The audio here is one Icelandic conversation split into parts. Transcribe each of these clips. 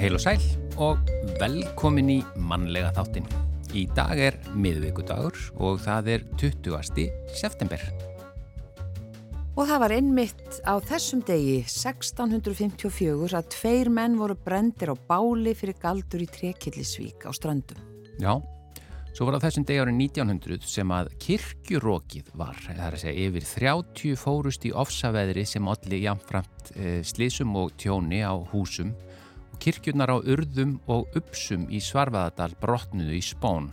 Heil og sæl og velkomin í mannlega þáttin. Í dag er miðvíkudagur og það er 20. september. Og það var einmitt á þessum degi 1654 að tveir menn voru brendir á báli fyrir galdur í Trekillisvík á strandum. Já, svo var á þessum degi árið 1900 sem að kirkjurókið var, það er að segja yfir 30 fórust í ofsaveðri sem allir jamframt e, slísum og tjóni á húsum kirkjurnar á urðum og uppsum í Svarfaðadal brotnuðu í spón.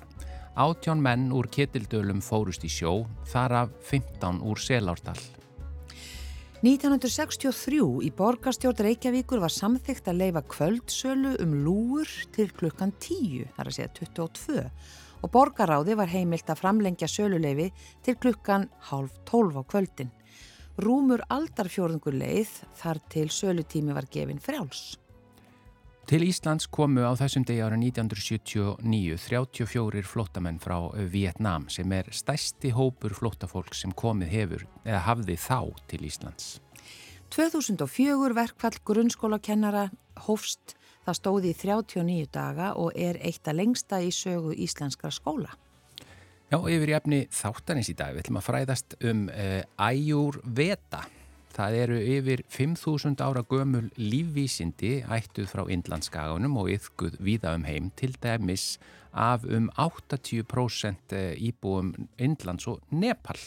Átjón menn úr ketildölum fórust í sjó, þar af 15 úr Selárdal. 1963 í borgarstjórn Reykjavíkur var samþygt að leifa kvöldsölu um lúur til klukkan 10, þar að segja 22 og borgaráði var heimilt að framlengja söluleifi til klukkan halv 12 á kvöldin. Rúmur aldarfjörðungur leið þar til sölutími var gefin frjáls. Til Íslands komu á þessum degi ára 1979 34 flótamenn frá Vietnám sem er stæsti hópur flótafólk sem komið hefur eða hafði þá til Íslands. 2004 verkfall grunnskólakennara hófst það stóði í 39 daga og er eitt að lengsta í sögu íslenskra skóla. Já, yfir í efni þáttanins í dag við ætlum að fræðast um uh, æjúr veta Það eru yfir 5.000 ára gömul lífvísindi ættuð frá Indlandskaganum og yfguð víða um heim til dæmis af um 80% eh, íbúum Indlands og Nepal.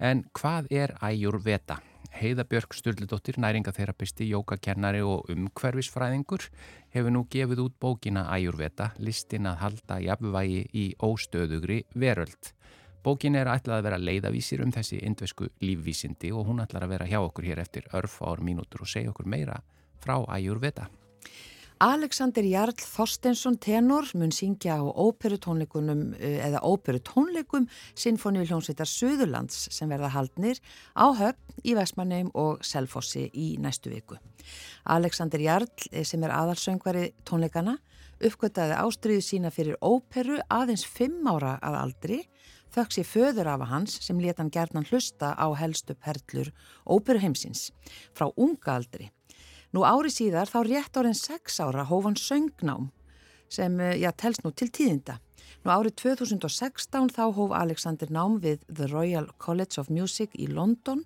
En hvað er æjur veta? Heiðabjörg Sturldóttir, næringatherapisti, jókakennari og umhverfisfræðingur hefur nú gefið út bókina æjur veta, listin að halda jafnvægi í óstöðugri veröld. Bókin er ætlað að vera leiðavísir um þessi indvesku lífvísindi og hún ætlar að vera hjá okkur hér eftir örf ár mínútur og segja okkur meira frá Æjurveda. Alexander Jarl Þorstensson tenor mun syngja á óperutónleikunum eh, eða óperutónleikum Sinfoníu hljómsveitar Suðurlands sem verða haldnir á höfn í Vestmannheim og Selfossi í næstu viku. Alexander Jarl eh, sem er aðalsöngvari tónleikana uppgöttaði ástriðu sína fyrir óperu aðeins fimm ára að aldri þöks ég föður af hans sem leta hann gerðan hlusta á helstu perlur óperuheimsins frá unga aldri. Nú ári síðar þá rétt árin 6 ára hóf hann söngnám sem eh, já, telst nú til tíðinda. Nú árið 2016 þá hóf Alexander nám við The Royal College of Music í London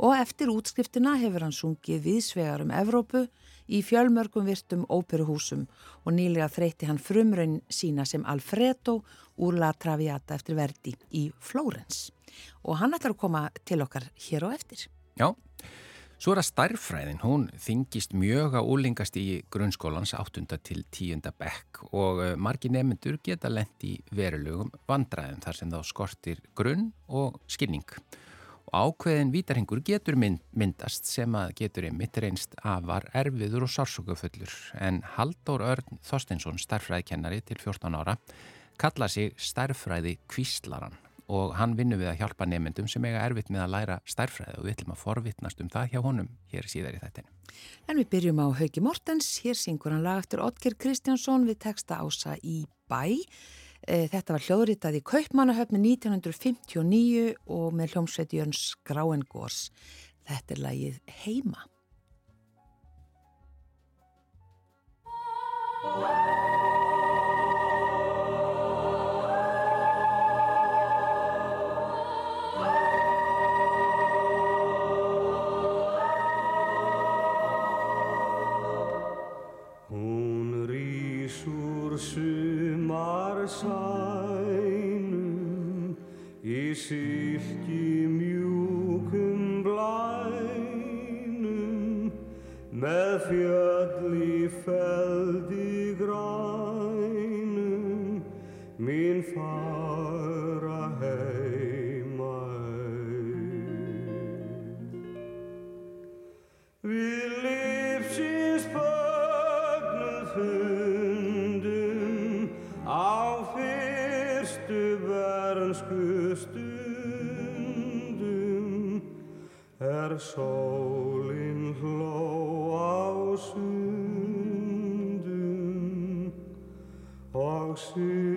og eftir útskriftina hefur hann sungið viðsvegar um Evrópu í fjölmörgum virtum óperuhúsum og nýlega þreyti hann frumraun sína sem Alfredo úr La Traviata eftir verdi í Flórens og hann ætlar að koma til okkar hér og eftir. Já, svo er að starffræðin, hún þingist mjög að úlingast í grunnskólans 8. til 10. bekk og eh, margi nefnendur geta lendi í verulegum vandræðum þar sem þá skortir grunn og skilning ákveðin vítarhingur getur myndast sem að getur einmitt reynst afar erfiður og sársökufullur en Haldur Örn Þorstinsson, starfræðikennari til 14 ára, kalla sig starfræði kvíslaran og hann vinnur við að hjálpa nefndum sem eiga erfitt með að læra starfræði og við ætlum að forvittnast um það hjá honum hér síðar í þættinu. En við byrjum á Hauki Mortens, hér syngur hann lag eftir Otger Kristjánsson við texta ása í bæ. Eh, þetta var hljóðritað í Kaupmannahöfni 1959 og með hljómsveit Jörns Gráengors. Þetta er lagið Heima. Sylki mjúkum blænum með fjöll í feldi grænum. Mín fara heima Við lifsins bögnuð fundum á fyrstu vernsku sólinn hló á sundum og syldu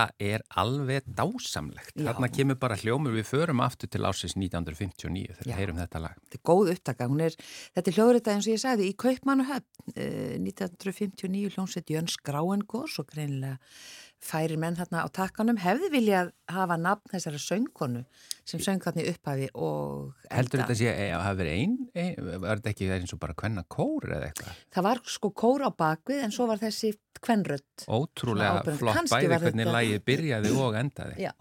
Þetta er alveg dásamlegt. Já. Þarna kemur bara hljómur við förum aftur til ásins 1959 þegar við heyrum þetta lag. Þetta er góð upptaka, er, þetta er hljóðrita eins og ég sagði í Kaupmannuhöfn eh, 1959 hljómsveit Jörn Skráengors og greinilega færir menn þarna á takkanum hefði viljað hafa nafn þessara söngkonu sem söng þarna í upphafi og Heldur enda. þetta sé að hafa verið einn? Ein, var þetta ekki eins og bara kvenna kór eða eitthvað? Það var sko kór á bakvið en svo var þessi kvenrödd. Ótrúlega flott bæði hvernig lagið byrjaði og endaði. Já,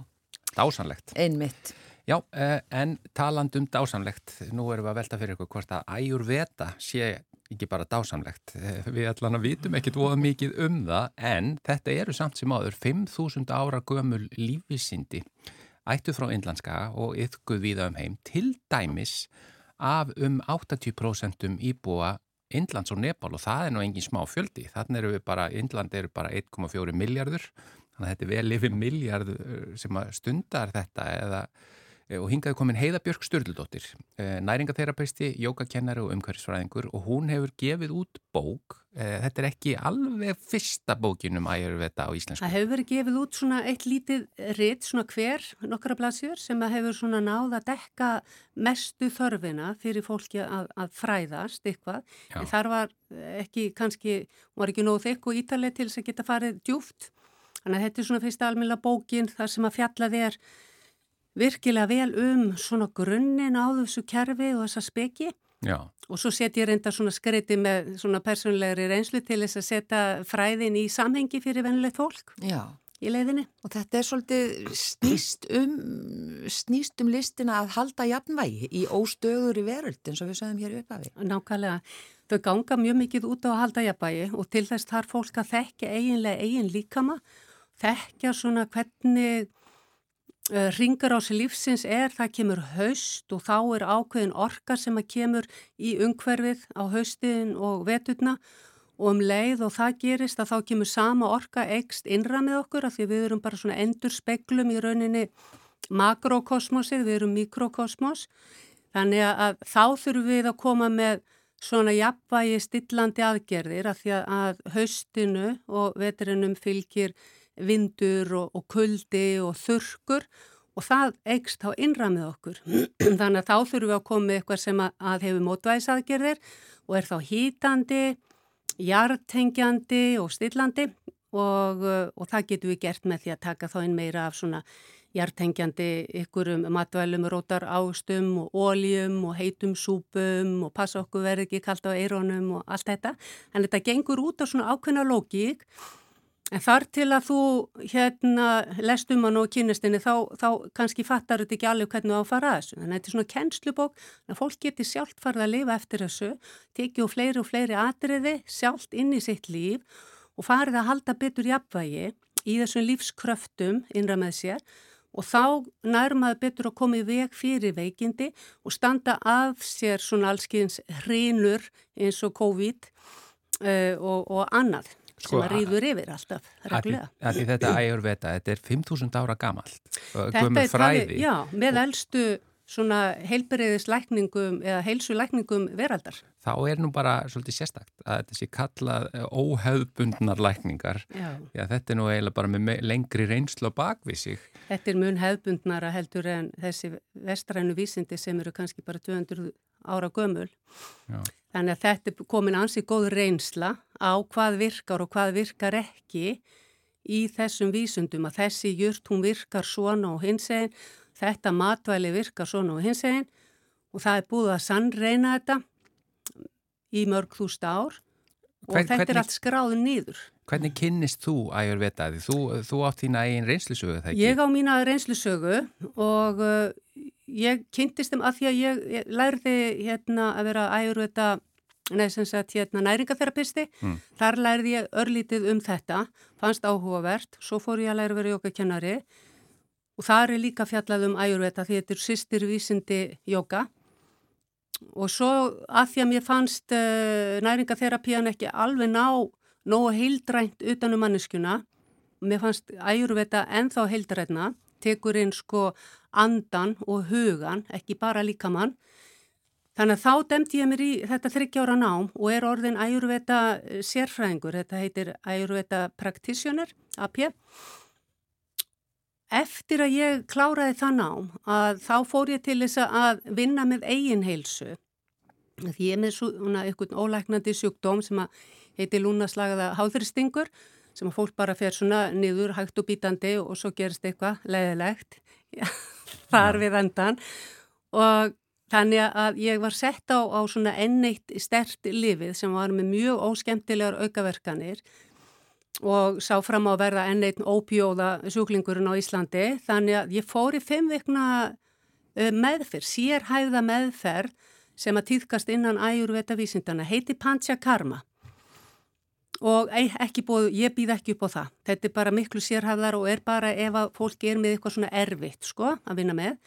Dásanlegt. einmitt. Já, eh, en taland um dásamlegt, nú erum við að velta fyrir ykkur hvort að Ayurveda sé ekki bara dásamlegt. Eh, Við allan að vitum ekkit voða mikið um það, en þetta eru samt sem áður 5.000 ára gömul lífvísindi ættu frá Indlandska og yfguð viða um heim til dæmis af um 80% íbúa Indlands og Nepal og það er nú engin smá fjöldi. Þannig eru við bara, Indland eru bara 1,4 miljardur, þannig að þetta er vel yfir miljard eh, sem stundar þetta eða og hingaði komin Heiðabjörg Sturldóttir, næringatherapeusti, jógakennari og umhverfisfræðingur og hún hefur gefið út bók. Eh, Þetta er ekki alveg fyrsta bókin um Ayurveda á íslensku. Það hefur verið gefið út svona eitt lítið ritt, svona hver, nokkra blaðsjör sem hefur svona náð að dekka mestu þörfina fyrir fólki að, að fræðast eitthvað. Þar var ekki, kannski, var ekki nógu þykk og ítaleg til þess að geta farið djúft. Þannig að þetta er svona fyrsta almenna bókin þar sem að fjallað er virkilega vel um svona grunninn á þessu kerfi og þessa speki. Já, Og svo setja ég reynda svona skreiti með svona persónlegri reynslu til þess að setja fræðin í samhengi fyrir venulegt fólk Já. í leiðinni. Og þetta er svolítið snýst um, snýst um listina að halda jafnvægi í óstöður í veröld eins og við sögum hér uppafi. Nákvæmlega. Þau ganga mjög mikið út á að halda jafnvægi og til þess þarf fólk að þekkja eiginlega eigin líkama, þekkja svona hvernig ringar á sig lífsins er, það kemur haust og þá er ákveðin orka sem að kemur í umhverfið á haustin og veturna. Og um leið og það gerist að þá kemur sama orka ekst innra með okkur af því við erum bara svona endur speklum í rauninni makrokosmosið, við erum mikrokosmos. Þannig að þá þurfum við að koma með svona jafnvægi stillandi aðgerðir af því að haustinu og veturinnum fylgir vindur og, og kuldi og þurkur og það eikst þá innra með okkur. Þannig að þá þurfum við að koma með eitthvað sem að, að hefur mótvæðisaðgerðir og er þá hýtandi, jartengjandi og stillandi og, og það getum við gert með því að taka þá inn meira af svona jartengjandi ykkurum matvælum, rótar ástum og óljum og heitum súpum og passa okkur verði ekki kalt á eironum og allt þetta. En þetta gengur út á svona ákveðna lógík En þar til að þú hérna lest um hann og kynnestinni þá, þá kannski fattar þetta ekki alveg hvernig þú á að fara að þessu. Þannig að þetta er svona kennslubók að fólk geti sjálft farið að lifa eftir þessu, tekið fleiri og fleiri atriði sjálft inn í sitt líf og farið að halda betur jafnvægi í þessum lífskröftum innra með sér og þá nærmaður betur að koma í veg fyrir veikindi og standa af sér svona allskins hrinur eins og COVID uh, og, og annað Sko, sem að rýður yfir alltaf því, reglulega. að því þetta þetta er 5.000 ára gamalt. Þetta er fræði. já, með svona heilbyrðislækningum eða heilsulækningum veraldar. Þá er nú bara svolítið sérstakt að þetta sé kallað eh, óhefðbundnar lækningar. Já. Já, þetta er nú eiginlega bara með me- lengri reynslu á bakvið sig. Þetta er mun hefðbundnara heldur en þessi vestrænu vísindi sem eru kannski bara 200 ára gömul. Já. Þannig að þetta er komin ansi góð reynsla á hvað virkar og hvað virkar ekki í þessum vísundum að þessi jurt hún virkar svona og hins eginn, þetta matvæli virkar svona og hins eginn og það er búið að sannreina þetta í mörg þúst ár og Hvern- þetta hvernig- er allt skráðið nýður. Hvernig kynnist þú Ayurveda? Þú, þú átt þína eigin reynslusögu ekki? Ég á mína reynslusögu og uh, ég kynntist þeim að því að ég, ég lærði hérna að vera sagt hérna næringatherapisti, Mm. þar lærði ég örlítið um þetta, fannst áhugavert, svo fór ég að læra vera jókakennari og þar er líka fjallað um æjurvita því þetta er sýstir vísindi jóka og svo að því að mér fannst uh, næringatherapían ekki alveg ná nógu heildrænt utanum manneskjuna mér fannst æjurveta ennþá heildrætna, tekur inn sko andan og hugan, ekki bara líkamann. Þannig að þá demdi ég mér í þetta þryggjára nám og er orðin æjurveta sérfræðingur, þetta heitir æjurveta practitioner, AP. Eftir að ég kláraði það nám að þá fór ég til þess að vinna með eigin heilsu. Því ég er með svona einhvern ólæknandi sjúkdóm sem að heitir lúnaslagaða háþristingur sem að fólk bara fer svona niður hægt og bítandi og svo gerist eitthvað leiðilegt þar við endan og þannig að ég var sett á, á svona enneitt stert lifið sem var með mjög óskemtilegar aukaverkanir og sá fram á að verða enneitt ópjóða sjúklingurinn á Íslandi. Þannig að ég fór í fimm vikna meðferð, sérhæða meðferð sem að týðkast innan æjurveta vísindana, heiti Pancha Karma og ekki búið, ég býð ekki upp á það. Þetta er bara miklu sérhæðar og er bara ef að fólki er með eitthvað svona erfitt sko að vinna með.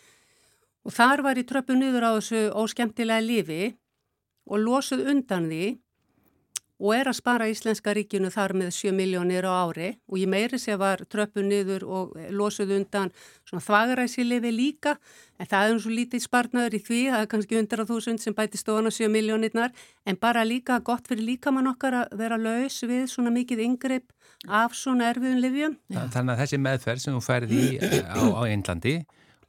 Og þar var ég tröppu niður á þessu óskemtilega lifi og losuð undan því og er að spara Íslenska ríkinu þar með 7 miljónir á ári. Og ég meiri sé var tröppu niður og losuð undan svona þvagaræsi lifi líka. En það er eins og lítið spartnaður í því, það er kannski 100.000 sem bæti stofan á 7 miljónirnar en bara líka gott fyrir líkamann okkar að vera laus við svona mikið yngripp af svona erfiðun livjum. Þannig að þessi meðferð sem þú færði á, á Einlandi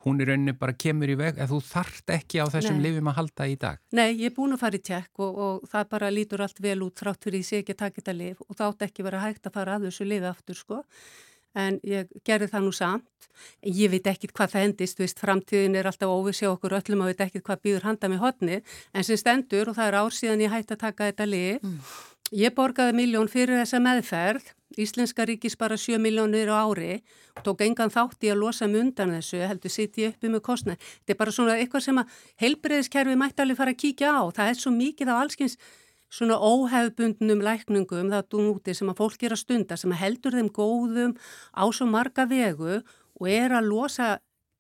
hún í rauninni bara kemur í veg að þú þart ekki á þessum lifum að halda í dag. Nei, ég er búin að fara í tjekk og, og það bara lítur allt vel út þrátt fyrir ég sé ekki að taka þetta lif og það átt ekki vera hægt að fara að þessu lifi aftur sko. En ég gerði það nú samt. Ég veit ekkit hvað það endist, þú veist, framtíðin er alltaf óvissi okkur öllum og veit ekkit hvað býður handa með hotni. En sem stendur og það er ár síðan ég hætti að taka þetta lif. Ég borgaði miljón fyrir þessa meðferð. Íslenska ríkis bara 7 miljónir á ári tók engan þátt í að losa mig undan þessu, heldur sitt ég uppi með kostnæð. Þetta er bara svona eitthvað sem að heilbreyðiskerfi mætti alveg fara að kíkja á. Það er svo mikið á allskins svona óhefbundnum lækningum það dúnúti sem að fólk er að stunda, sem að heldur þeim góðum á svo marga vegu og er að losa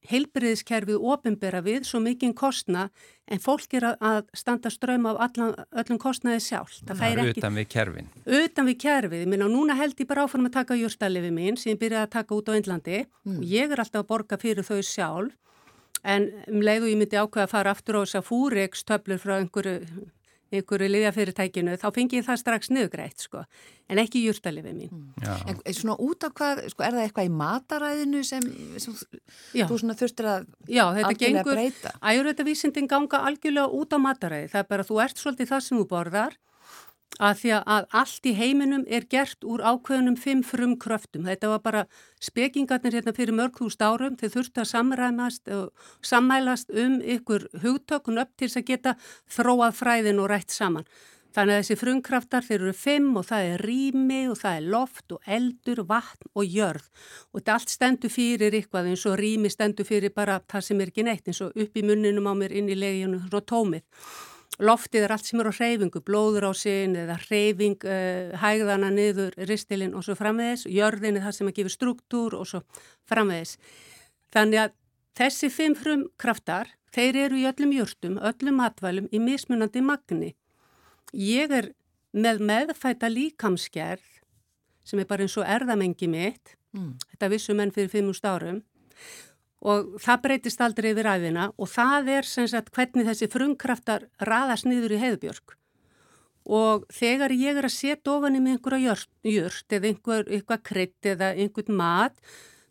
heilbreyðiskerfið ofinbera við svo mikinn kostna en fólk er að, standa ströym af allan, öllum kostnaði sjálf. Það er ekki... utan við kerfin. Utan við kerfið. Ég minna, núna held ég bara áfram að taka júrstalifi mín sem ég byrjaði að taka út á Índlandi mm. og ég er alltaf að borga fyrir þau sjálf en um leið og ég myndi ákveða að fara aftur á þess að fúriks töflur frá einhverju einhverju liðafyrirtækinu, þá fengi ég það strax niðugrætt, sko, en ekki júrtalifi mín. Mm. En svona út af hvað, sko, er það eitthvað í mataræðinu sem, sem þú svona þurftir að Já, þetta gengur, breyta? Æjurveitavísindin ganga algjörlega út á mataræði, það er bara, þú ert svolítið það sem þú borðar, að því að allt í heiminum er gert úr ákveðunum fimm frum kröftum. Þetta var bara spekingarnir hérna fyrir mörg þúst árum, þeir þurftu að samræmast og sammælast um ykkur hugtökun upp til þess að geta þróað fræðin og rætt saman. Þannig að þessi frumkraftar þeir eru fimm og það er rými og það er loft og eldur, vatn og jörð og þetta allt stendur fyrir eitthvað eins og rými stendur fyrir bara það sem er ekki neitt eins og upp í munninum á mér inn í leginu og tómið. Loftið er allt sem er á hreyfingu, blóður á sin eða hreyfing, uh, hægðana niður, ristilinn og svo framvegis, jörðin er það sem að gefa struktúr og svo framvegis. Þannig að þessi fimm frum kraftar, þeir eru í öllum jörtum, öllum matvælum í mismunandi magni. Ég er með meðfæta líkamskerð sem er bara eins og erðamengi mitt, mm. þetta vissum menn fyrir fimmúst árum, og það breytist aldrei yfir æfina og það er sem sagt hvernig þessi frumkraftar raðast niður í heiðbjörg og þegar ég er að setja ofan í mig einhverja jört eða einhver, einhver krydd eða einhvern mat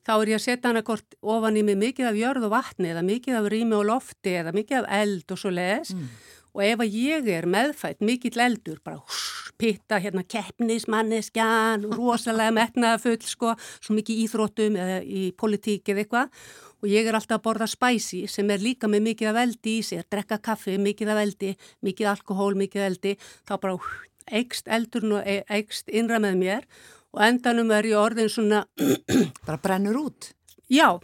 þá er ég að setja hana kort ofan í mig mikið af jörð og vatni eða mikið af rými og lofti eða mikið af eld og svo les mm. og ef að ég er meðfætt mikill eldur, bara hús, pitta hérna keppnismanneskjan, rosalega metnaða full sko, svo mikið íþróttum eða í politík eða eitthvað og ég er alltaf að borða spæsi sem er líka með mikið af eldi í sig, að drekka kaffi, mikið af eldi, mikið alkohól, mikið eldi, þá bara eikst eldurinn og eikst innra með mér. Og endanum er ég orðin svona... bara brennur út? Já,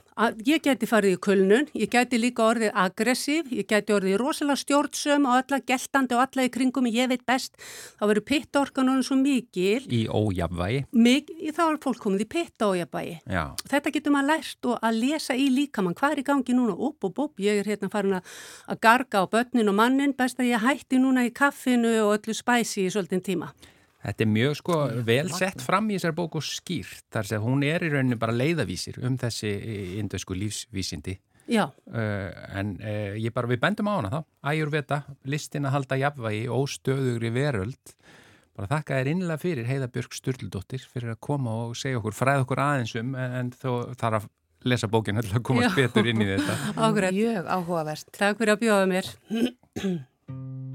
ég geti farið í kulnun, ég geti líka orðið aggressív, ég geti orðið rosalega stjórnsum og alla geltandi og alla í kringum, ég veit best, þá verður pittorganunum svo mikil. Í ójabvægi? Mikið, þá er fólk komið í pittójabvægi. Já. Þetta getur maður lært og að lesa í líkamann, hvað er í gangi núna? Upp, upp, upp, ég er hérna farin að garga á börnin og mannin, best að ég hætti núna í kaffinu og öllu spæsi í svolítinn tíma. Þetta er mjög sko vel sett fram í þessar bóku skýrt þar sem hún er í rauninu bara leiðavísir um þessi indösku lífsvísindi. Já. Uh, en uh, ég bara, við bendum á hana þá, ægjur veta, listin að halda jafnvægi, óstöðugri veröld. Bara þakka þér innlega fyrir Heiða Björg Sturldóttir fyrir að koma og segja okkur, fræða okkur aðeinsum en, en þó þarf að lesa bókinu til að komast betur inn í þetta. Mjög áhugavert. Takk fyrir að bjóða mér.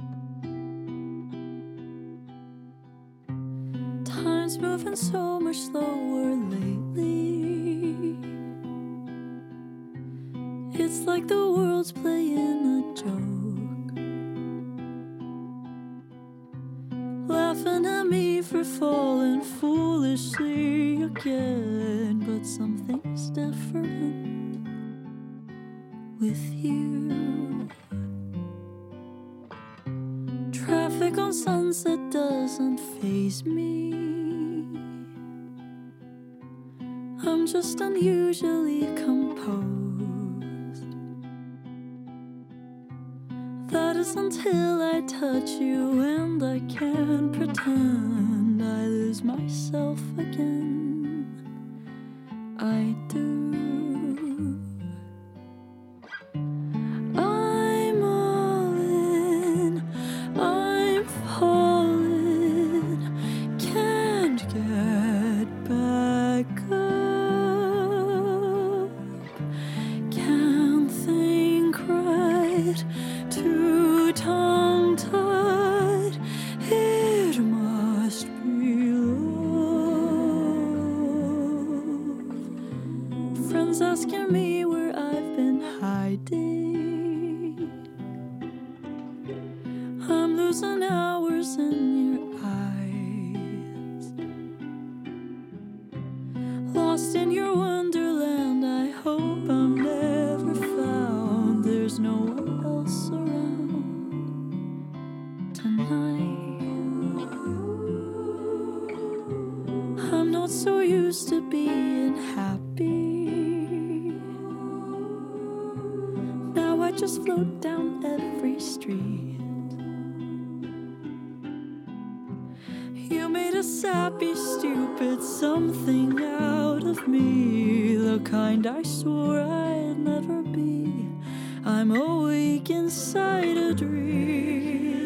moving so much slower lately. It's like the world's playing a joke. Laughing at me for falling foolishly again. But something's different with you. Traffic on sunset doesn't phase me. I'm just unusually composed. That is until I touch you, and I can't pretend I lose myself again. I I'm awake inside a dream.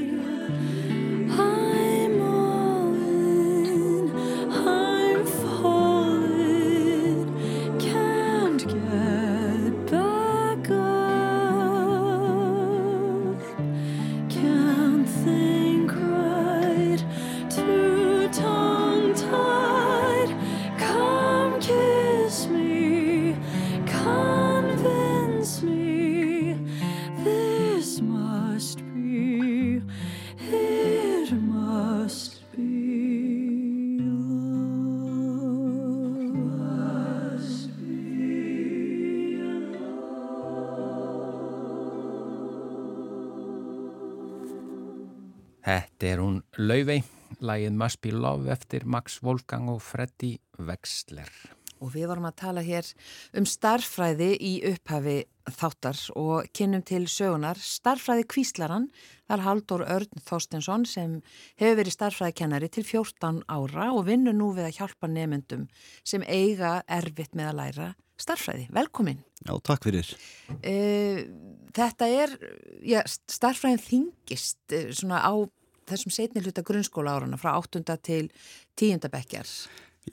Þetta er hún Lauvei, lægið Must Be Love eftir Max Wolfgang og Freddy Wexler. Og við vorum að tala hér um starfræði í upphafi þáttar og kynum til sögunar starfræði kvíslaran. Það er Haldur Örn Þorstensson sem hefur verið starfræðikennari til 14 ára og vinnur nú við að hjálpa nefnendum sem eiga erfitt með að læra starfræði. Velkomin. Já, takk fyrir. Uh, þetta er, já, starfræðin þingist uh, svona á þessum setni hluta grunnskóla árana frá 8. til 10. bekkjar?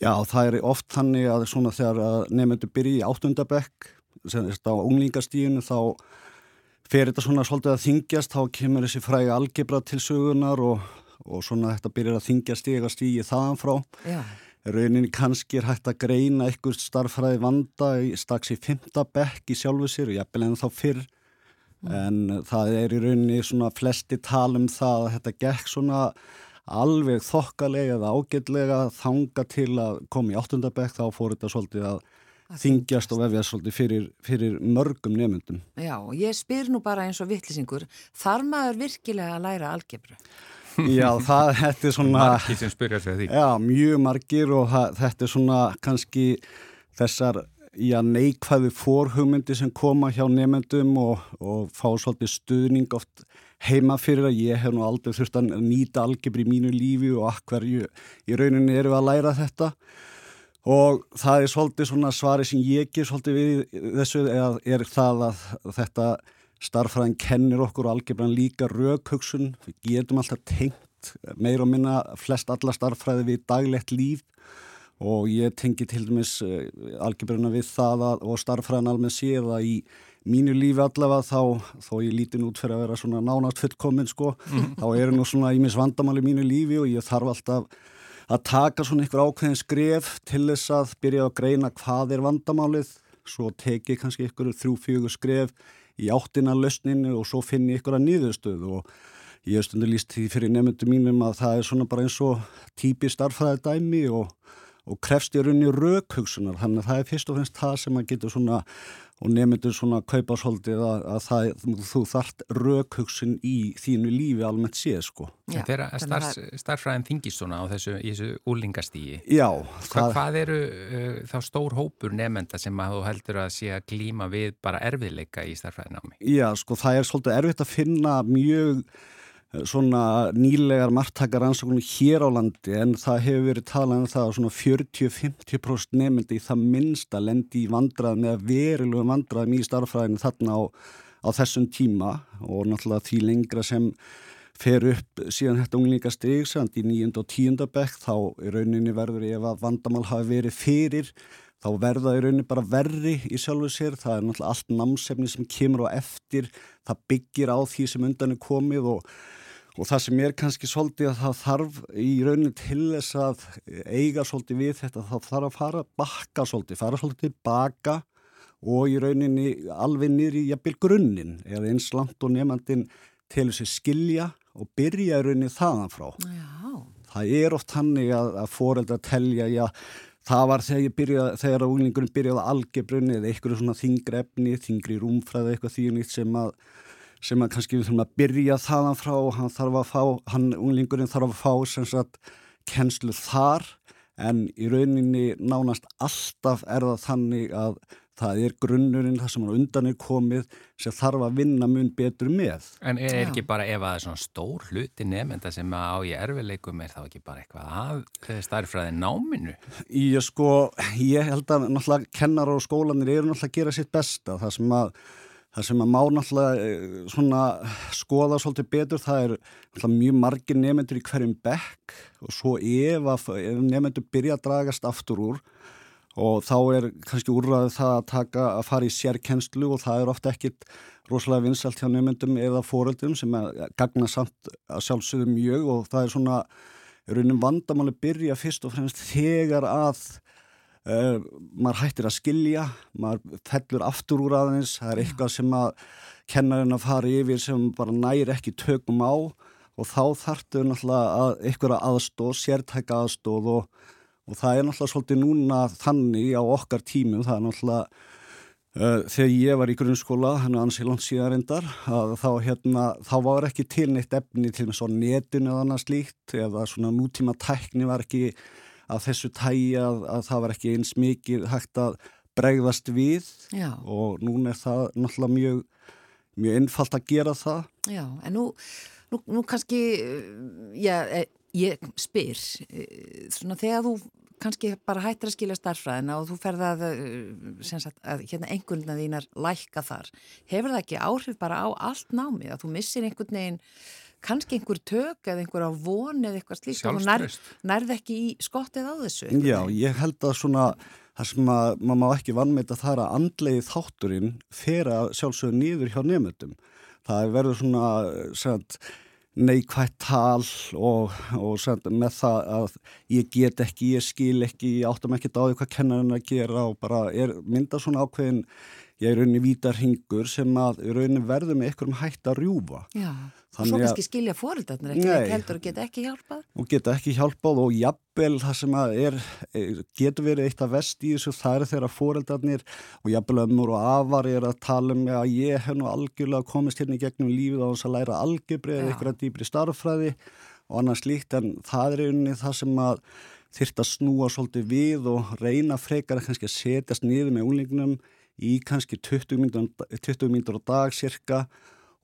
Já, það er oft þannig að svona þegar nefnendur byrji í 8. bekk, sem er á unglingastíðinu, þá fer þetta svona svolítið að þingjast þá kemur þessi frægi algebra til sögunar og, og svona þetta byrjar að þingjast í eitthvað stígi þaðan frá Já, rauninni kannski er hægt að greina einhver starffræði vanda í strax í fymta bekk í sjálfu sér og jafnvel en þá fyrr en það er í rauninni svona flesti tal um það að þetta gekk svona alveg þokkalega eða ágætlega þanga til að koma í áttundabekk þá fór þetta svolítið að þingjast og vefjast svolítið fyrir, fyrir mörgum nefndum. já, ég spyr nú bara eins og vittlisingur, þar maður virkilega að læra algebru? Já, það þetta er svona... Markið sem spyrja sig að því. Já, mjög margir og það, þetta er svona kannski þessar já, neikvæðu fórhugmyndi sem koma hjá nefndum og, og fá svolítið stuðning oft heima fyrir að ég hef nú aldrei þurft að nýta algebri í mínu lífi og akkverju í rauninni eru að læra þetta. Og það er svolítið svona svari sem ég ger svolítið við þessu er, er það að þetta starffræðin kennir okkur og algebran líka raukhugsun, við getum alltaf tengt meir og minna flest alla starffræði við daglegt líf og ég tengi til dæmis uh, algebruna við það að, og starffræðin almennt séð að í mínu lífi allavega þá, þó ég lítin út fyrir að vera svona nánast fullkominn sko, þá eru nú svona ímis vandamál í mínu lífi og ég þarf alltaf að taka svona ykkur ákveðin skref til þess að byrja að greina hvað er vandamálið, svo teki kannski ykkur þrjú fjögur skref í áttina lausninu og svo finn ég ykkur að nýðustöð og ég hef stundu líst því fyrir nefndu mínum að það er svona bara eins og típi starfræði dæmi og, og krefst í rauninni raukhugsunar, þannig að það er fyrst og fremst það sem að getur svona og nefndur svona kaupa svolítið að, að það, þú þart raukhugsun í þínu lífi almennt séð sko. Þegar þannig að starf, starffræðin þingist svona á þessu, í þessu úlingastígi, Já, Hva, það, hvað eru uh, þá stór hópur nefnda sem að þú heldur að sé að glíma við bara erfiðleika í starffræðinámi? já, sko það er svolítið erfitt að finna mjög svona nýlegar margtakar rannsóknum hér á landi en það hefur verið talað um það að svona 40-50% nefndi í það minnsta lendi í vandraðum eða verilegu vandraðum í starffræðinu þarna á, á þessum tíma. Og náttúrulega því lengra sem fer upp síðan þetta unglíka stig samt í nýjund og tíunda bekk þá í rauninni verður ef að vandamál hafi verið fyrir þá verða í rauninni bara verri í sjálfu sér, það er náttúrulega allt námsefni sem kemur á eftir, það byggir á því sem undan er komið og, og það sem er kannski svolítið að það þarf í rauninni til þess að eiga svolítið við þetta, það þarf að fara bakka svolítið, fara svolítið baka og í rauninni alveg nýri jafnvel grunninn eða eins langt og nefnandinn til þess að skilja og byrja í rauninni þaðan frá. Já, Það er oft hannig að, að foreldra telja, já, það var þegar, ég byrjaði, þegar unglingurinn byrjaði algebrunni eða einhverju svona þingri efni, þingri rúmfræði eitthvað því nýtt sem að, sem að kannski við þurfum að byrja þaðan frá og hann þarf að fá, hann, unglingurinn þarf að fá sem sagt kennslu þar en í rauninni nánast alltaf er það þannig að það er grunnurinn, það sem hann undan er komið sem þarf að vinna mun betur með. En er, Já. ekki bara ef að það er svona stór hluti nefnda sem að á í erfiðleikum er þá ekki bara eitthvað af starffræðin náminu? Ég sko, ég held að náttúrulega kennar og skólanir eru náttúrulega að gera sitt besta. Það sem að, það sem að má náttúrulega eh, svona skoða svolítið betur, það er mjög margir nefnendur í hverjum bekk og svo ef, ef nefnendur byrja að dragast aftur úr og þá er kannski úrraðið það að taka að fara í sérkennslu og það er ofta ekkit rosalega vinsalt hjá nefnendum eða fóreldum sem gagna samt að sjálfsögðu mjög og það er svona raunum vandamáli byrja fyrst og fremst þegar að uh, maður hættir að skilja, maður fellur aftur úr aðeins, það er eitthvað sem að kennarinn að fara yfir sem bara næri ekki tökum á og þá þartu náttúrulega að einhverja aðstóð, sértæka aðstóð og, og það er náttúrulega svolítið núna þannig á okkar tímum, það er náttúrulega Uh, þegar ég var í grunnskóla, hann er ansið langt síðan reyndar, að þá, hérna, þá var ekki til neitt efni til með svo netinu eða annað slíkt eða svona nútíma tækni var ekki af þessu tægi að, að það var ekki eins mikið hægt að bregðast við já, og núna er það náttúrulega mjög, mjög einfalt að gera það. já, en nú, nú, nú kannski, já, eh, ég spyr, eh, svona þegar þú kannski bara hættir að skilja starfræðina og þú ferða að, sem sagt, að hérna einhvern þínar lækka þar. Hefur það ekki áhrif bara á allt námið að þú missir einhvern veginn kannski einhver tök eða einhver á von eða eitthvað slíkt og þú nær, nærð ekki í skottið á þessu? Já, ég held að svona það sem að maður má ekki vannmeita það er að andlegi þátturinn fer að sjálfsögðu nýður hjá nefndum það verður svona sagt, neikvægt tal og, og sagt, með það að ég get ekki, ég skil ekki, ég áttum ekki dáði hvað kennarinn að gera og bara er mynda svona ákveðin ég er rauninni vítar hingur sem að rauninni verður með einhverjum hægt að rjúfa. Já, og svo kannski skilja fóröldarnir ekki, nei, heldur og geta ekki hjálpað. Og geta ekki hjálpað og jafnvel það sem að er, getur verið eitt af vest í þessu, það er þeirra fóröldarnir og jafnvel ömmur og afar er að tala um að ég hef nú algjörlega komist hérna í gegnum lífið á þess að læra algebri eða einhverja dýbri starffræði og annars líkt en það er rauninni það sem að þyrta að snúa svolítið við og reyna frekar að kannski að setjast niður með úlingnum í kannski 20 mínútur á dag cirka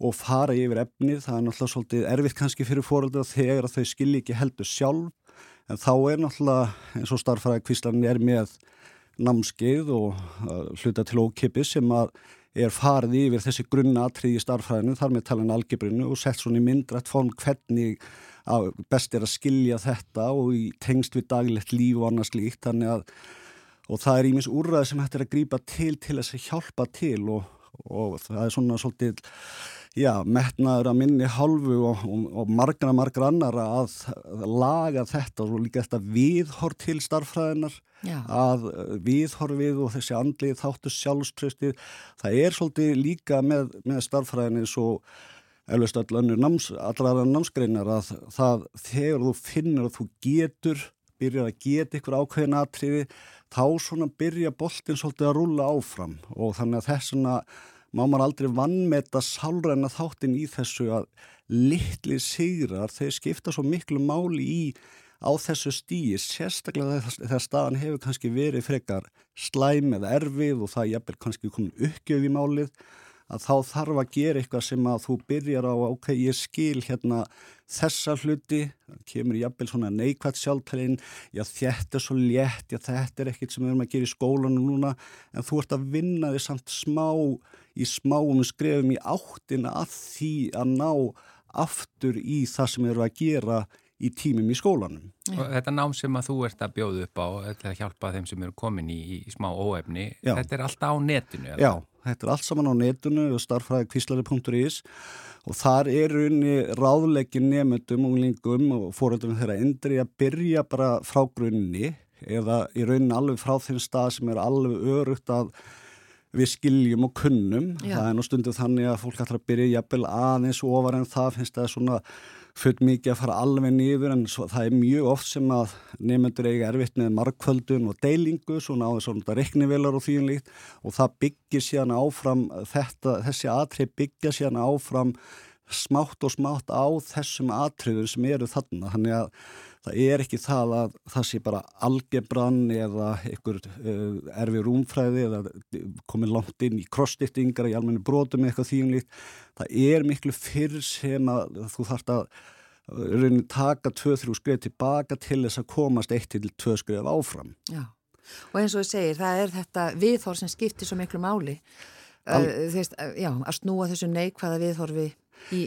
og fara yfir efnið, það er náttúrulega svolítið erfitt kannski fyrir fóröldra þegar þau skilji ekki heldur sjálf. En þá er náttúrulega eins og starfræði kvíslan er með námskeið og uh, hluta til ókipi sem að er farið yfir þessi grunna atrið í starfræðinu þar með talan algebrinu og sett svona í myndrætt form hvernig best er að skilja þetta og í tengst við daglegt líf og annars líkt þannig að og það er ímins úrræði sem hættir að grýpa til til þess að hjálpa til og, og það er svona svolítið já, metnaður að minni halvu og, og, og margra margra annara að laga þetta og líka þetta viðhor til starffræðinar já. að viðhorfið og þessi andlið þáttu sjálfströstið það er svolítið líka með, með starffræðinni svo eflaust allra námsgreinar að það þegar þú finnur að þú getur byrjar að geta ykkur ákveðin aðtriði þá svona byrja boltin svolítið að rúla áfram. Og þannig að þessuna má maður aldrei vannmeta sálræna þáttin í þessu að litli sigrar þeir skipta svo miklu máli í á þessu stíi, sérstaklega þegar staðan hefur kannski verið frekar slæm eða erfið og það jafnvel kannski komin uppgjöf í málið að þá þarf að gera eitthvað sem að þú byrjar á ok, ég skil hérna þessa hluti, kemur jafnvel svona neikvægt sjálftalinn, já þetta er svo létt, já þetta er ekkit sem við erum að gera í skólanu núna, en þú ert að vinna þig samt smá í smáum skrefum í áttina að því að ná aftur í það sem eru að gera í tímum í skólanum. Og þetta nám sem að þú ert að bjóða upp á, þetta er að hjálpa þeim sem eru komin í, í smá óefni, já. þetta er alltaf á netinu? Eða? Já, þetta er allt saman á netinu og starfræði kvíslari.is og þar er unni ráðleikin nefndum og lingum og fóröldunum þeirra endri að byrja bara frá grunni eða í rauninni alveg frá þeim stað sem er alveg örugt að við skiljum og kunnum. Já. Það er nú stundu þannig að fólk ætlar að byrja jafnvel aðeins ofar en það finnst það svona fullt mikið að fara alveg niður en svo, það er mjög oft sem að nefnendur eiga erfitt með markvöldun og deilingu svona á þessum reiknivelar og þvíum líkt og það byggir síðan áfram þetta, þessi atrið byggja síðan áfram smátt og smátt á þessum atriður sem eru þarna. Þannig að það er ekki það að það sé bara algebrann eða einhver uh, erfi rúmfræði eða komið langt inn í krossstýttingar í almenni brotum eitthvað þýjumlíkt. Það er miklu fyrr sem að þú þarfst að uh, raunin taka 2-3 skrif tilbaka til þess að komast 1-2 skrif áfram. Já, og eins og ég segir, það er þetta viðhór sem skiptir svo miklu máli. Al... Uh, Þeist, já, að snúa þessu neikvæða viðhorfi í,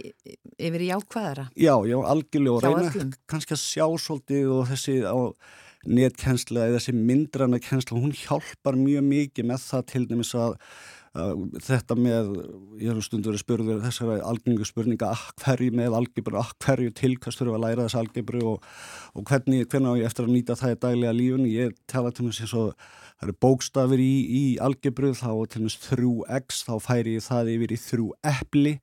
yfir í ákvæðara Já, já, algjörlega og reyna kannski að sjá svolítið og þessi á netkensla eða þessi myndranna kensla, hún hjálpar mjög mikið með það til dæmis að, þetta með, ég hef stundur spurður þessari algengu spurninga hverju með algebru, hverju tilkast þurfa að læra þessi algebru og, og hvernig, hvernig á ég eftir að nýta það í daglega lífun ég tala til þess að það eru bókstafir í, í algebru þá til dæmis þrjú x, þá færi ég það yfir í þrjú eppli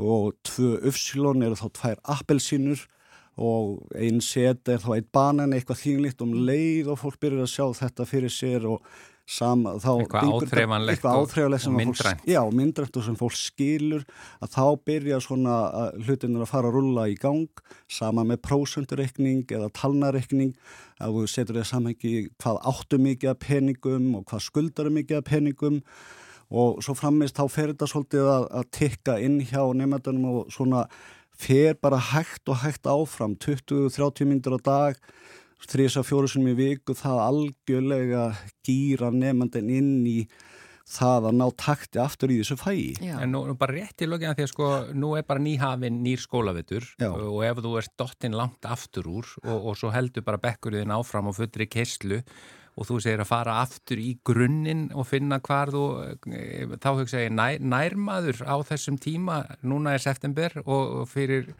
og tvö uppsilon eru þá tvær appelsínur og einn set er þá einn banan eitthvað þínlitt um leið og fólk byrjar að sjá þetta fyrir sér og sama, þá eitthvað áþreifanlegt og, og myndrænt. Já, myndrænt og sem fólk skilur að þá byrja svona hlutinur að fara að rulla í gang sama með prósundurreikning eða talnareikning. Að þú setur þér samhengi hvað áttu mikið af peningum og hvað skuldar mikið af peningum og svo frammeist þá fer þetta svolítið að, að tikka inn hjá nefndunum og svona fer bara hægt og hægt áfram 20-30 myndur á dag 3-4 sem í viku það algjörlega gýra nefndun inn í það að ná takti aftur í þessu fæi. Já. En nú, nú bara rétt í lögina því að sko nú er bara nýhafinn nýr skólavitur og, og ef þú ert dottinn langt aftur úr og, og svo heldur bara bekkurinn áfram og fullri kerslu og þú segir að fara aftur í grunninn og finna hvar þú, eh, þá hugsa ég nær, nærmaður á þessum tíma, núna er september og fyrir,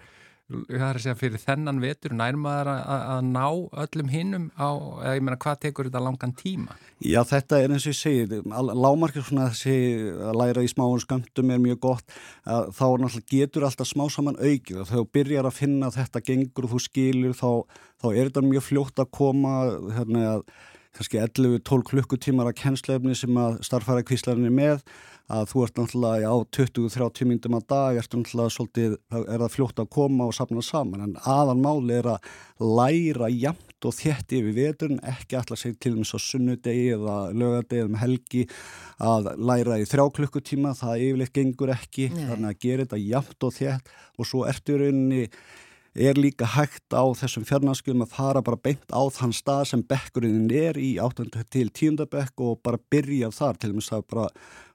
segja, fyrir þennan vetur nærmaður að, að ná öllum hinnum á, ég meina hvað tekur þetta langan tíma? Já þetta er eins og ég segir, lámarkið svona þessi að læra í smáum sköndum er mjög gott, þá getur alltaf smá saman aukið og þú byrjar að finna að þetta gengur og þú skilur þá, þá er þetta mjög fljótt að koma hérna að kannski 11-12 klukkutímar að kennslefni sem að starfæra kvíslarinn er með að þú ert náttúrulega á 20-30 myndum að dag ert náttúrulega svolítið, er það fljótt að koma og sapna saman en aðan máli er að læra jæmt og þétt yfir veturinn, ekki alltaf segja til þess að sunnudegi eða lögadegi eða með helgi að læra í þrjá klukkutíma, það yfirleitt gengur ekki, Nei. þannig að gera þetta jæmt og þétt og svo ertu rauninni er líka hægt á þessum fjarnaskjum að fara bara beint á þann stað sem bekkurinn er í 8. til 10. bekk og bara byrja þar til þess að bara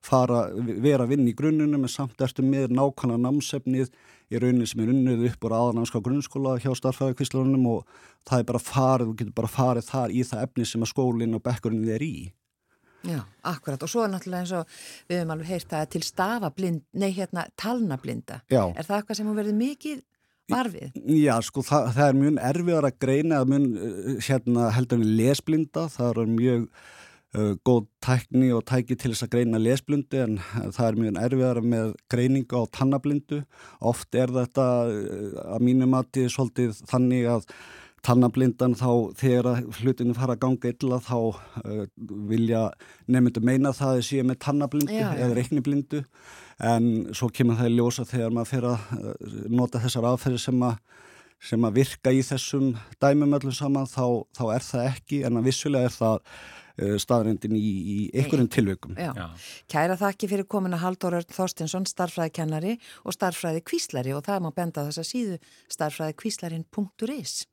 fara, vera að vinna í grunnunum en samt ertu með nákvæmlega námsefnið í rauninni sem er unnið upp úr aðananska grunnskóla hjá starfæðarkvíslunum og það er bara farið, þú getur bara farið þar í það efni sem að skólinn og bekkurinn er í. Já, akkurat og svo er náttúrulega eins og við hefum alveg heyrt að til stafablind, nei hérna talnablinda, Já. er það eitthvað sem hún verið mikið varfið? Já, sko, það, það er mjög erfiðar að greina að mun eh, hérna, heldur við lesblinda, það er mjög uh, góð tækni og tæki til þess að greina lesblindu en það er mjög erfiðar með greiningu á tannablindu. Oft er þetta að mínum að því svolítið þannig að tannablindan þá þegar hlutinu fara að ganga illa þá uh, vilja nefndu meina það að það sé með já. eða reikniblindu en svo kemur það í ljósa þegar maður fyrir að uh, nota þessar aðferði sem að, sem að virka í þessum dæmum öllum saman þá, þá er það ekki en að vissulega er það uh, staðrindin í, í einhverjum tilveikum. Kæra þakki fyrir komin að Haldur Örn Þorstinsson, starfræðikennari og starfræði kvíslari og það má benda þess að síðu starfræðikvíslarin.is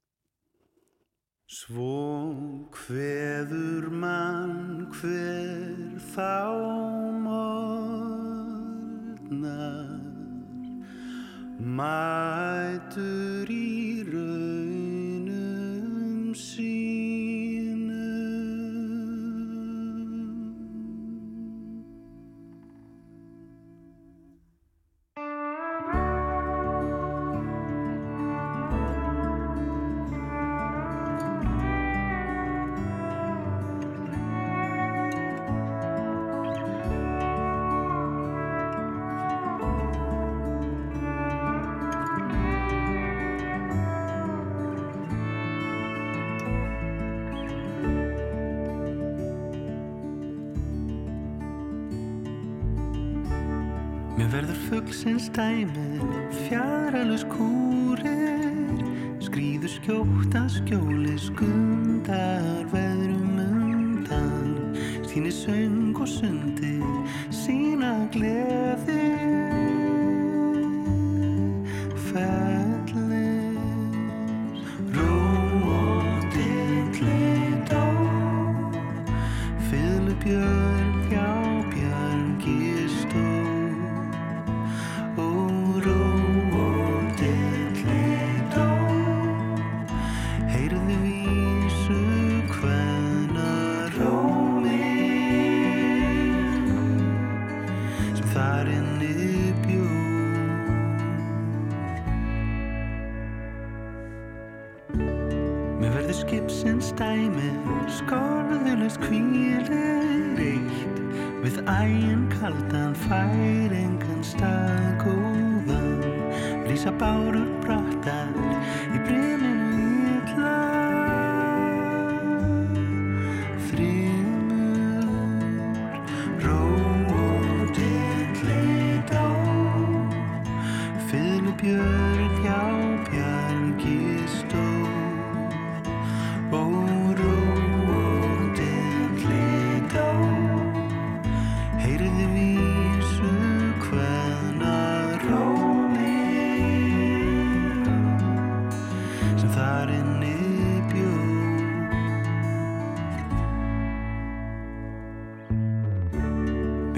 Svo hveður mann hver þá morgnar mætur í raunum sínum fuglsins dæmi fjaralus kúrir skrýður skjóta skjóli skundar veðrum undan. Síni söng og sundi sína gleði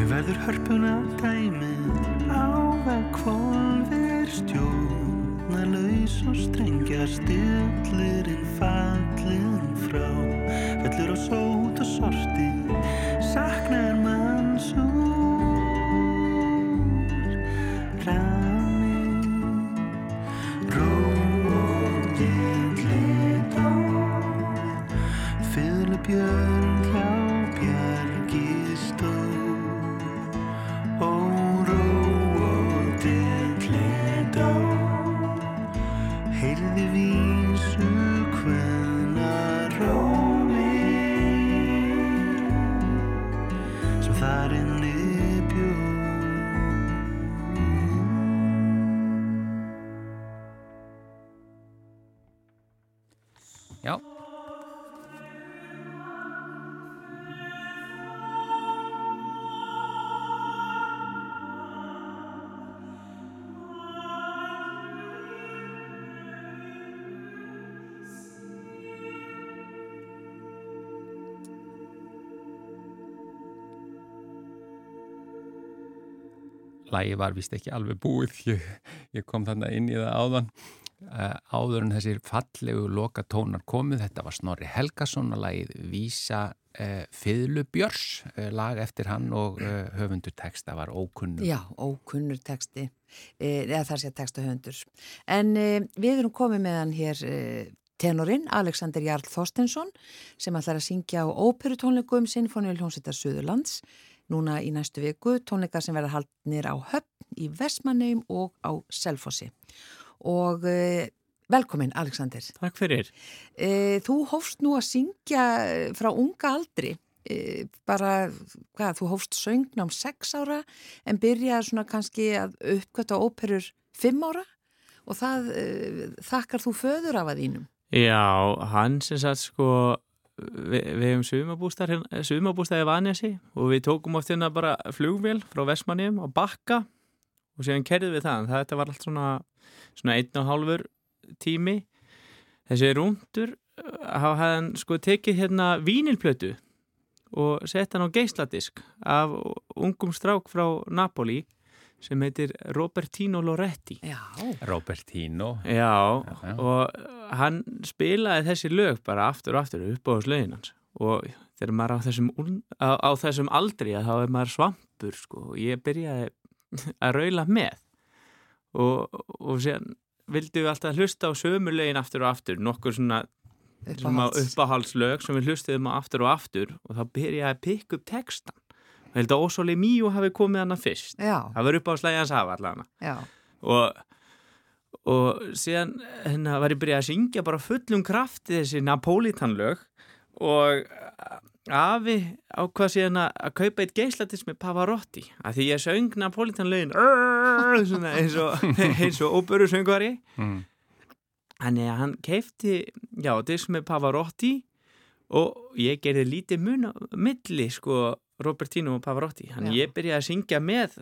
verður hörpun af dæmið á vekkvolver stjórnarlaus og strengja stillirinn fallin frá. Vellur og sót og sorti saknar mann svo Lægi var vist ekki alveg búið, ég, ég kom þannig inn í það áðan. Uh, áður en þessir fallegu loka tónar komið, þetta var Snorri Helgason að lagið Vísa uh, Fyðlubjörs, uh, lag eftir hann og uh, höfundur texta var ókunnur. Já, ókunnur texti, e, eða þar sé texta höfundur. En e, við erum komið með hann hér tenorinn, Alexander Jarl Þorstensson, sem ætlar að syngja á óperutónleikum Sinfoníul Hljómsveitar Suðurlands, núna í næstu viku, tónleikar sem verða haldnir á Höfn, í Vestmanneum og á Selfossi. Og e, velkomin, Alexander. Takk fyrir. E, þú hófst nú að syngja frá unga aldri, e, bara, hvað, þú hófst söngnám sex ára en byrjaði svona kannski að uppkvæta óperur fimm ára og það þakkar þú föður af að þínum. Já, hann sem sagt sko við, við hefum sumabústæði sumabústæði Vanesi og við tókum oft hérna bara flugvél frá Vestmannum á Bakka og síðan kerðum við það þetta var allt svona, svona einn og hálfur tími. Þessi rúndur hafa hann sko tekið hérna vínilplötu og sett hann á geisladisk af ungum strák frá Napoli sem heitir Robertino Loretti. Já. Robertino. Já, Já, og hann spilaði þessi lög bara aftur og aftur upp á slögin hans. Og þegar maður á þessum, á, á þessum aldri að þá er maður svampur sko og ég byrjaði að raula með. Og, og síðan vildu við alltaf hlusta á sömu lögin aftur og aftur nokkur svona uppáhaldslög sem við hlustuðum á aftur og aftur og þá byrjaði að pikka upp textan og held að Ósóli Míu hafi komið hana fyrst. Já, það var upp á slægjans hafa allavega já, og, og síðan hérna var ég byrjað að syngja bara fullum krafti þessi Napolitanlög og afi ákvað síðan að kaupa eitt geislatis með Pavarotti að því ég söng Napolitanlögin eins og, eins og óböru söngvari Mm. Þannig að hann keifti, já, disk með Pavarotti og ég gerði lítið mun á milli, sko, Robertino og Pavarotti. Já. ég byrjaði að syngja með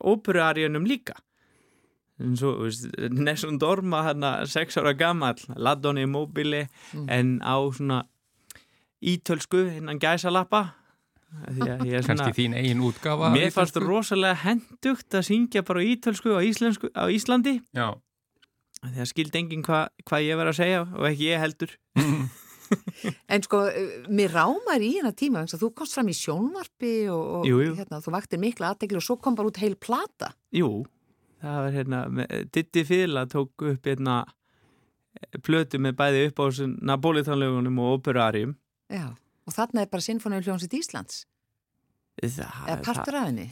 óperuarjunum líka. En svo, Nessun Dorma, hérna, sex ára gammal, Ladoni Mobile, Mm. en á svona ítölsku, innan gæsalappa. Því að ég er svona... Kanski þín eigin útgafa. af Mér fannst ítölsku? rosalega hendugt að syngja bara á ítölsku á, íslensku, á Íslandi Já. því að skildi enginn hvað hva ég var að segja og ekki ég heldur En sko, eh, mér rámar í hérna tíma, þú komst fram í sjónvarpi og, og Jú, jú. Hérna, þú vaktir mikla aðtegli og svo kom bara út heil plata. Jú, það var hérna Diddi Fyrla tók upp hérna plötu með bæði upp á Napolitanlögunum og operarium Já, og þarna er bara Sinfoníu hljómsitt Íslands, það, eða partur af henni.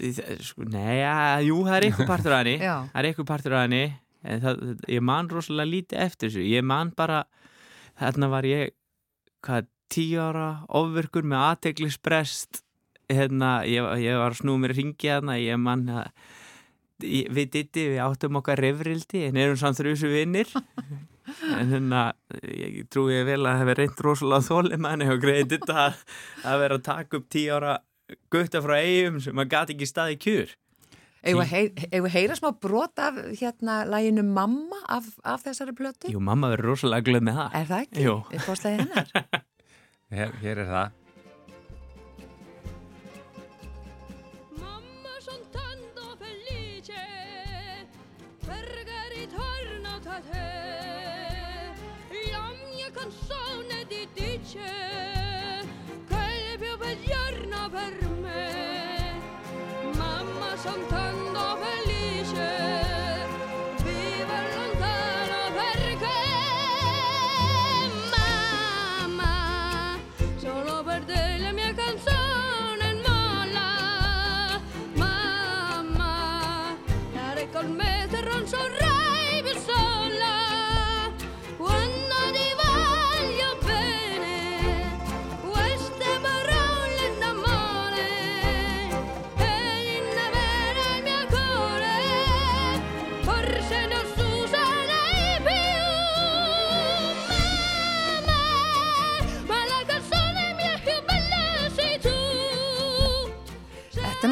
sko, Nei, ja, jú, það er eitthvað partur af henni Já. það er eitthvað partur af henni en það, ég man rosalega lítið eftir þessu ég man bara, þarna var ég hvað, tíu ára ofverkur með aðteglisbrest hérna, ég, ég var snúið mér að ringja þarna, ég man að ég- við ditti, við áttum okkar reyfrildi en erum samt þrjusu vinnir en hérna ég trúi vel að það hefur reynd rosalega þólimanni og greiði ditta að, að vera að taka upp tíu ára gutta frá eigum sem að gati ekki staði kjur Eigum við heyr, eigum við heyra smá brot af hérna læginu Mamma af, af þessari plötu? Jú, mamma verður rosalega glöð með það Er það ekki? Jú. Upp á slæði hennar? Hér, hér er það. Mamma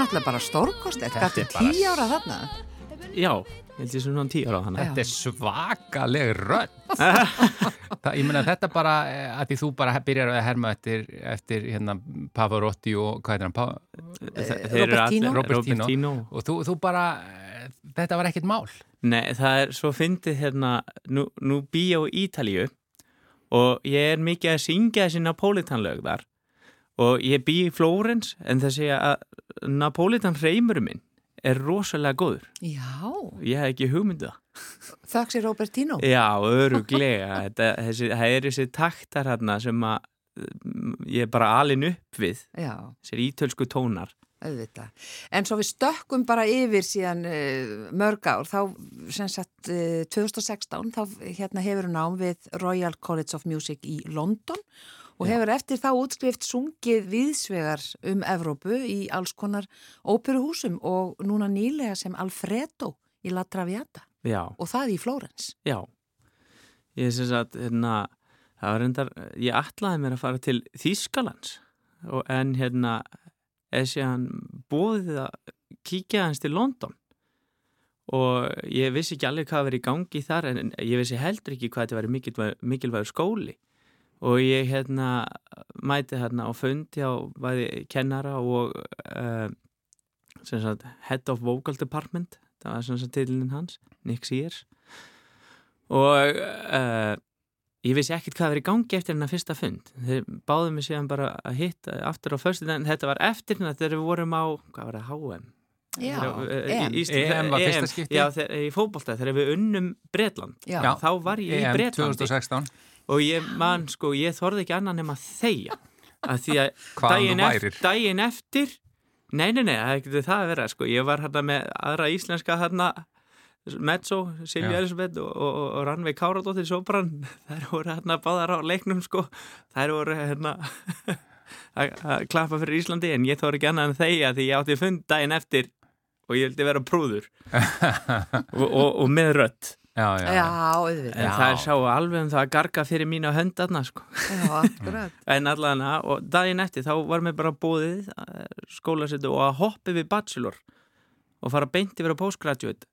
náttúrulega bara stórkost, þetta er bara- tíu ára þarna. Já, ég held ég sem svona tíu ára hana. Þetta er svakaleg rödd. það, ég meina þetta bara, eh, að því þú bara byrjar að herma eftir, eftir hérna Pavarotti og hvað er hann, Pa Robertino. allir- Robertino. Robertino. og þú, þú bara, eh, þetta var ekkert mál. Nei, það er svo fyndið hérna, nú, nú bý ég á Ítalíu og ég er mikið að syngja þessi Napolitanlög þar og ég bý í Flórens en það segja að Napolitan hreimur minn er rosalega góður. Já, Ég hef ekki hugmyndið það. þakks í Robertino. Já, öruglega. Þetta, þessi, það er þessi taktar hérna sem að mm, ég er bara alin upp við, Já, þessir ítölsku tónar. auðvitað. En svo við stökkum bara yfir síðan uh, mörg ár, þá sem sagt uh, 2016, þá hérna hefur nám við Royal College of Music í London og hefur eftir þá útskrift sungið viðsvegar um Evrópu í alls konar óperuhúsum og núna nýlega sem Alfredo í La Traviata Já, og það í Flórens. já. Ég syns að, hérna, það var reyndar, ég atlaði mér að fara til Þýskalands og, en hérna, þessi hann búið að kíkja hans til London og ég vissi ekki alveg hvað verið í gangi þar en ég vissi heldur ekki hvað þetta verið mikilvægur skóli og ég hérna mæti hérna og fundi á bæði kennara og uh, sem sagt Head of Vocal Department. Það var sem sagt tilinn hans, Nick Sears. Og uh, ég vissi ekkert hvað verið í gangi eftir hennar fyrsta fund. Þeir báðu mig síðan bara að hitta aftur á förstu en þetta var eftir hennar þegar við vorum á, hvað var það, HM Já, Þegar- eh, í- EM var fyrsta EM, skipti. Já, þegar, í fótbolta, þegar við unnum Bretland. Já. Þá var ég í EM Bretlandi. 2016. og ég man, sko, ég þorði ekki annan nema þeia að því að daginn, eft, daginn eftir nei, nei, nei, það getur það að vera sko. ég var hérna með aðra íslenska hérna Mezzo, Silja. Elisabeth og, og, og Rannveig Káradóttir Sopran, þær voru hérna báðar á leiknum sko, þær voru hérna að klappa fyrir Íslandi en ég þorði ekki annað en þeia því ég átti fund daginn eftir og ég vildi vera prúður. Og, og með rött Já, já, Já, auðvitað. en það er sá alveg um það að garga fyrir mína höndarna sko. Já, akkurat. en allan og daginn eftir þá var mér bara bóðið skólasettu og að hoppa við bachelor og fara beint yfir á postgraduate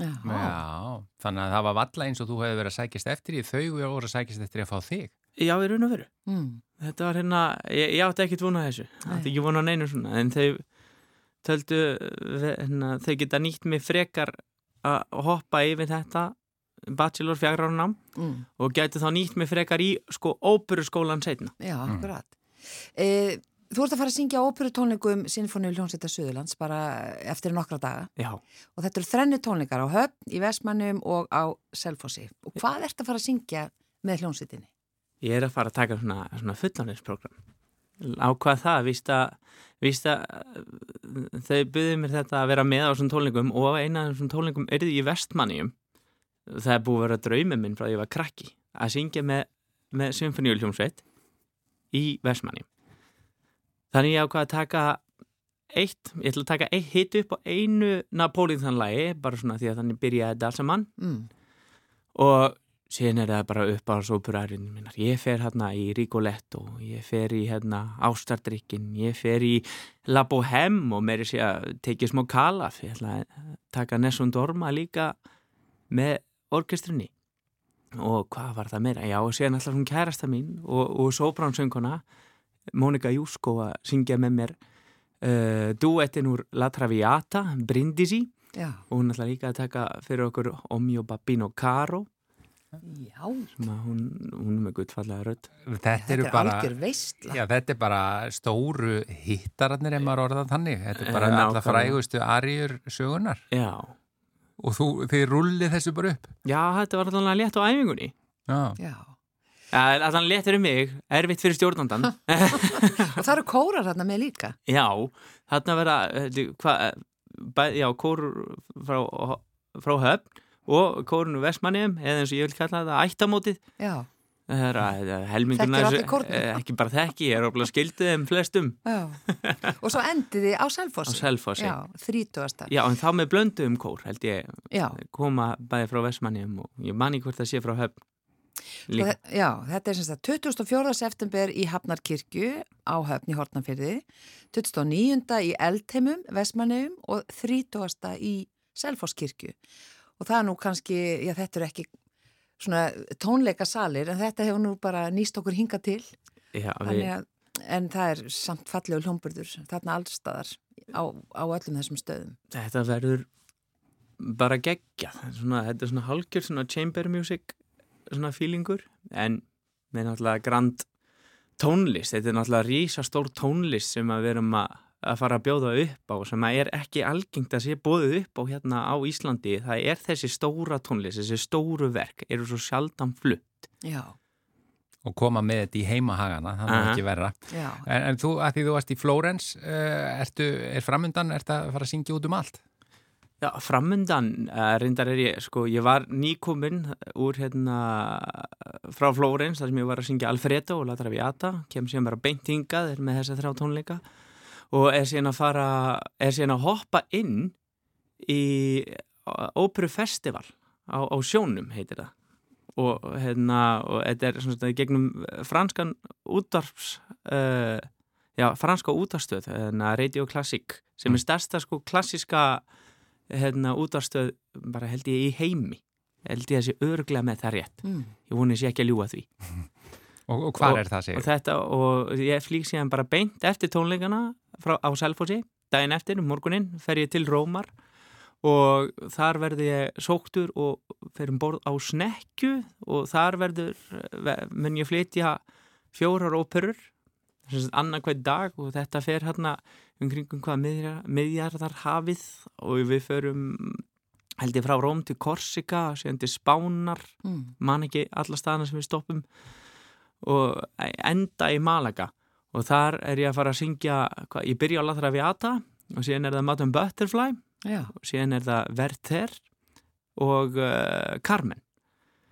Já. Já, þannig að það var valla eins og þú hefði verið að sækjast eftir í þau voru að sækjast eftir að fá þig. já, í raun og veru Mm. þetta var hérna, ég, ég átti ekkert vona þessu átti ekki vona neinu svona en þau töldu hérna, þau geta nýtt mig frekar að hoppa yfir þetta bachelor fjagra ára nám Mm. og gæti þá nýtt mig frekar í sko óperuskólan setna Já, akkurat. E, þú ert að fara að syngja óperutónleikum Sinfoni Ljónsetta Suðurlands bara eftir nokkra daga já, og þetta eru þrenni tónleikar á Höfn, í Vestmannum og á Selfossi. Og hvað ert að fara að syngja með hljónsettinni? Ég er að fara að taka svona, svona fullaninsprogram. Á hvað það? Víst að, víst að uh, þau byggðu mér þetta að vera með á svona tónleikum og eina af þessum tónleikum erði í vestmannium. Það er búið að vera draumi minn frá því ég var krakki að syngja með, með symfoníuljómsveit í vestmannium. Þannig ég ákvað að taka eitt, ég ætla að taka eitt hit upp á einu Napólíðanlægi, bara svona því að þannig byrjaði þetta alls saman Mm. og síðan er það bara upp á sópurærinu minnar. Ég fer hérna í Rigoletto, ég fer í hérna Ástardrykkin, ég fer í La Bohème og meiri sé að tekið smá kalaf. Ég ætla að taka Nessun Dorma líka með orkestrinni. Og hvað var það meira? Já, og síðan alltaf hún kærasta mín og, og sóbránsönguna, Mónika Júsko að syngja með mér uh, duettin úr La Traviata, Brindisi Já. og hún ætla líka að taka fyrir okkur Omio Babino Caro Já, hún, hún er með guttfallega rödd Þetta, þetta er bara, algjör veistla. já, þetta er bara stóru hittararnir ef maður orðað þannig. Þetta er bara Eh, alla nákvæmlega. frægustu ariður sögunar Já, og þú, þið rullið þessu bara upp. já þetta var alltaf létt á æfingunni Já, alltaf létt fyrir mig, erfitt fyrir stjórnandan Og það eru kórar hérna með líka. Já, þarna vera hva, bæ, já, kórur frá, frá höfn og kórunu Vestmanniðum eða eins og ég vil kalla þetta ættamótið Já. Það er að allir kórnum? ekki bara þekki, ég er ofla skildið um flestum Já. Og svo endiði á á Selfossi. Selfossi Já, þrítugasta. Já, en þá með blöndu um kór held ég Já. koma bæði frá Vestmanniðum og ég man ekki hvort það sé frá höfn líka. þe- Já, þetta er sem sagt 24. september í Hafnarkirkju á höfn í Hortnafyrði, 29. í Eldheimum, Vestmanneum og 30. í Selfosskirkju. Og það er nú kannski, já þetta eru ekki svona tónleika salir en þetta hefur nú bara nýst okkur hinga til. Já, við, að, en það er samt fallegu hljómburður þarna allstaðar á, á öllum þessum stöðum. þetta verður bara geggja svona, þetta er svona hálgjör svona chamber music svona feelingur en með náttúrulega grand tónlist, þetta er náttúrulega rísastór tónlist sem að við erum að, að fara að bjóða upp á sem að er ekki algengt að sé bóðið upp á hérna á Íslandi. Það er þessi stóra tónlist, þessi stóru verk eru svo sjaldan flutt. Já, og koma með þetta í heimahagana, það er ekki verra. En, en þú, að því þú varst í Flórens, uh, ertu, er framundan, ert að fara að syngja út um allt? Já, framundan, uh, reyndar er ég, sko, ég var nýkominn úr hérna frá Flórens, þar sem ég var að syngja Alfredo og La Traviata, kem sem bara beint hingað, er með þessa þrjá tónleika og er síðan að fara, er síðan að hoppa inn í Óperu Festival á, á sjónum, heitir það. Og hérna, og þetta er svona gegnum franskan útvarps, uh, já, franska útvarstöð, hérna Radio Classic, sem er stærsta sko klassiska hérna útarstöð bara held ég í heimi held ég að sé örglega með það rétt Mm. ég voni sé ekki að ljúa því Og, og hvað Og- er það, og segir? þetta og ég flýg síðan bara beint eftir tónleikana frá, á Selfossi daginn eftir, morguninn, fer ég til Rómar og þar verður ég sóktur og fer um borð á snekju og þar verður ve- mun ég flytja fjórar óperur annað hvern dag og þetta fer hérna um kringum hvað miðjar, miðjarðar hafið og við förum held ég frá Róm til Korsika síðan til Spánar Mm. man ekki alla staðana sem við stoppum og enda í Malaga og þar er ég að fara að syngja hva, ég byrja á La Traviata og síðan er það Madame Butterfly Já, og síðan er það Werther og uh, Carmen.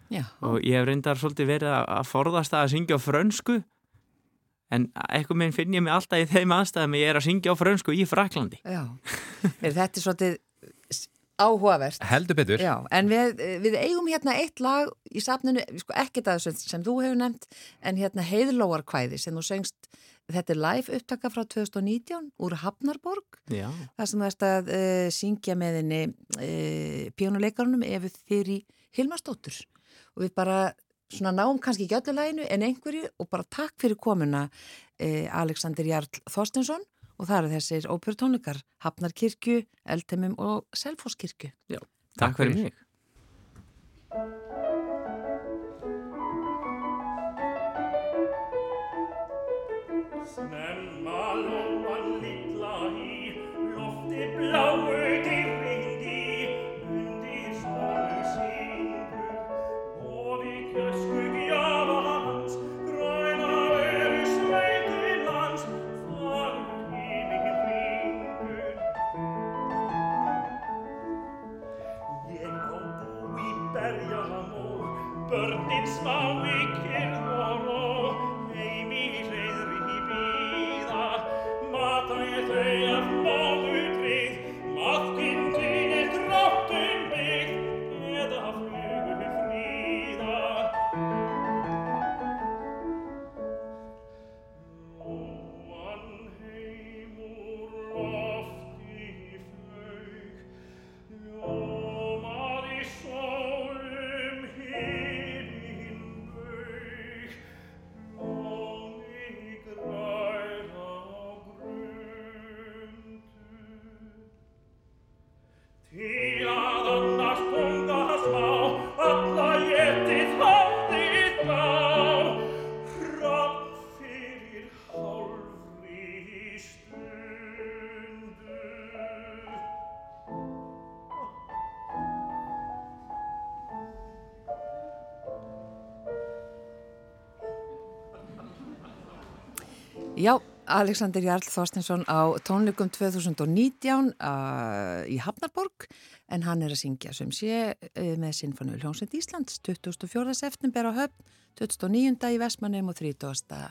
Já. og ég hef reyndar svolítið verið að, forðast að syngja á frönsku en eitthvað minn finn ég mig alltaf í þeim aðstæðum að ég er að syngja á frönsku í Fraklandi Já, er þetta svolítið áhugavert. Heldur betur. Já, en við, við eigum hérna eitt lag í safninu, sko ekki það sem, sem þú hefur nefnt, en hérna heiðlóarkvæði sem þú söngst, þetta er live upptaka frá 2019 úr Hafnarborg, Já, þar sem þú ert að uh, syngja með henni uh, píónuleikarunum ef þið í Hilmarsdóttur. Og við bara svona náum kannski ekki öllu laginu en einhverju og bara takk fyrir komuna uh, Alexander Jarl Þorstensson og það eru þessir óperutónleikar Hafnarkirkju, Eldheimum og Selfosskirkju. takk fyrir mig Alexander Jarl Þorstensson á tónleikum 2019 uh, í Hafnarborg en hann er að syngja sem sé uh, með Sinfoníu Hljómsveit Íslands 24. september á höfn 29. í Vestmannum og 30.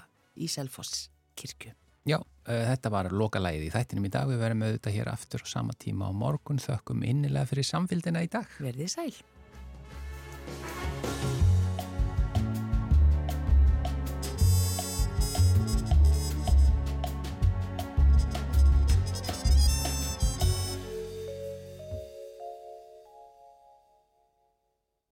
í Selfoss kirkju. Já, uh, þetta var lokalægið í þættinum í dag. Við verðum auðvitað hér aftur á sama tíma á morgun. Þökkum innilega fyrir samfélgina í dag. Verðið sæl.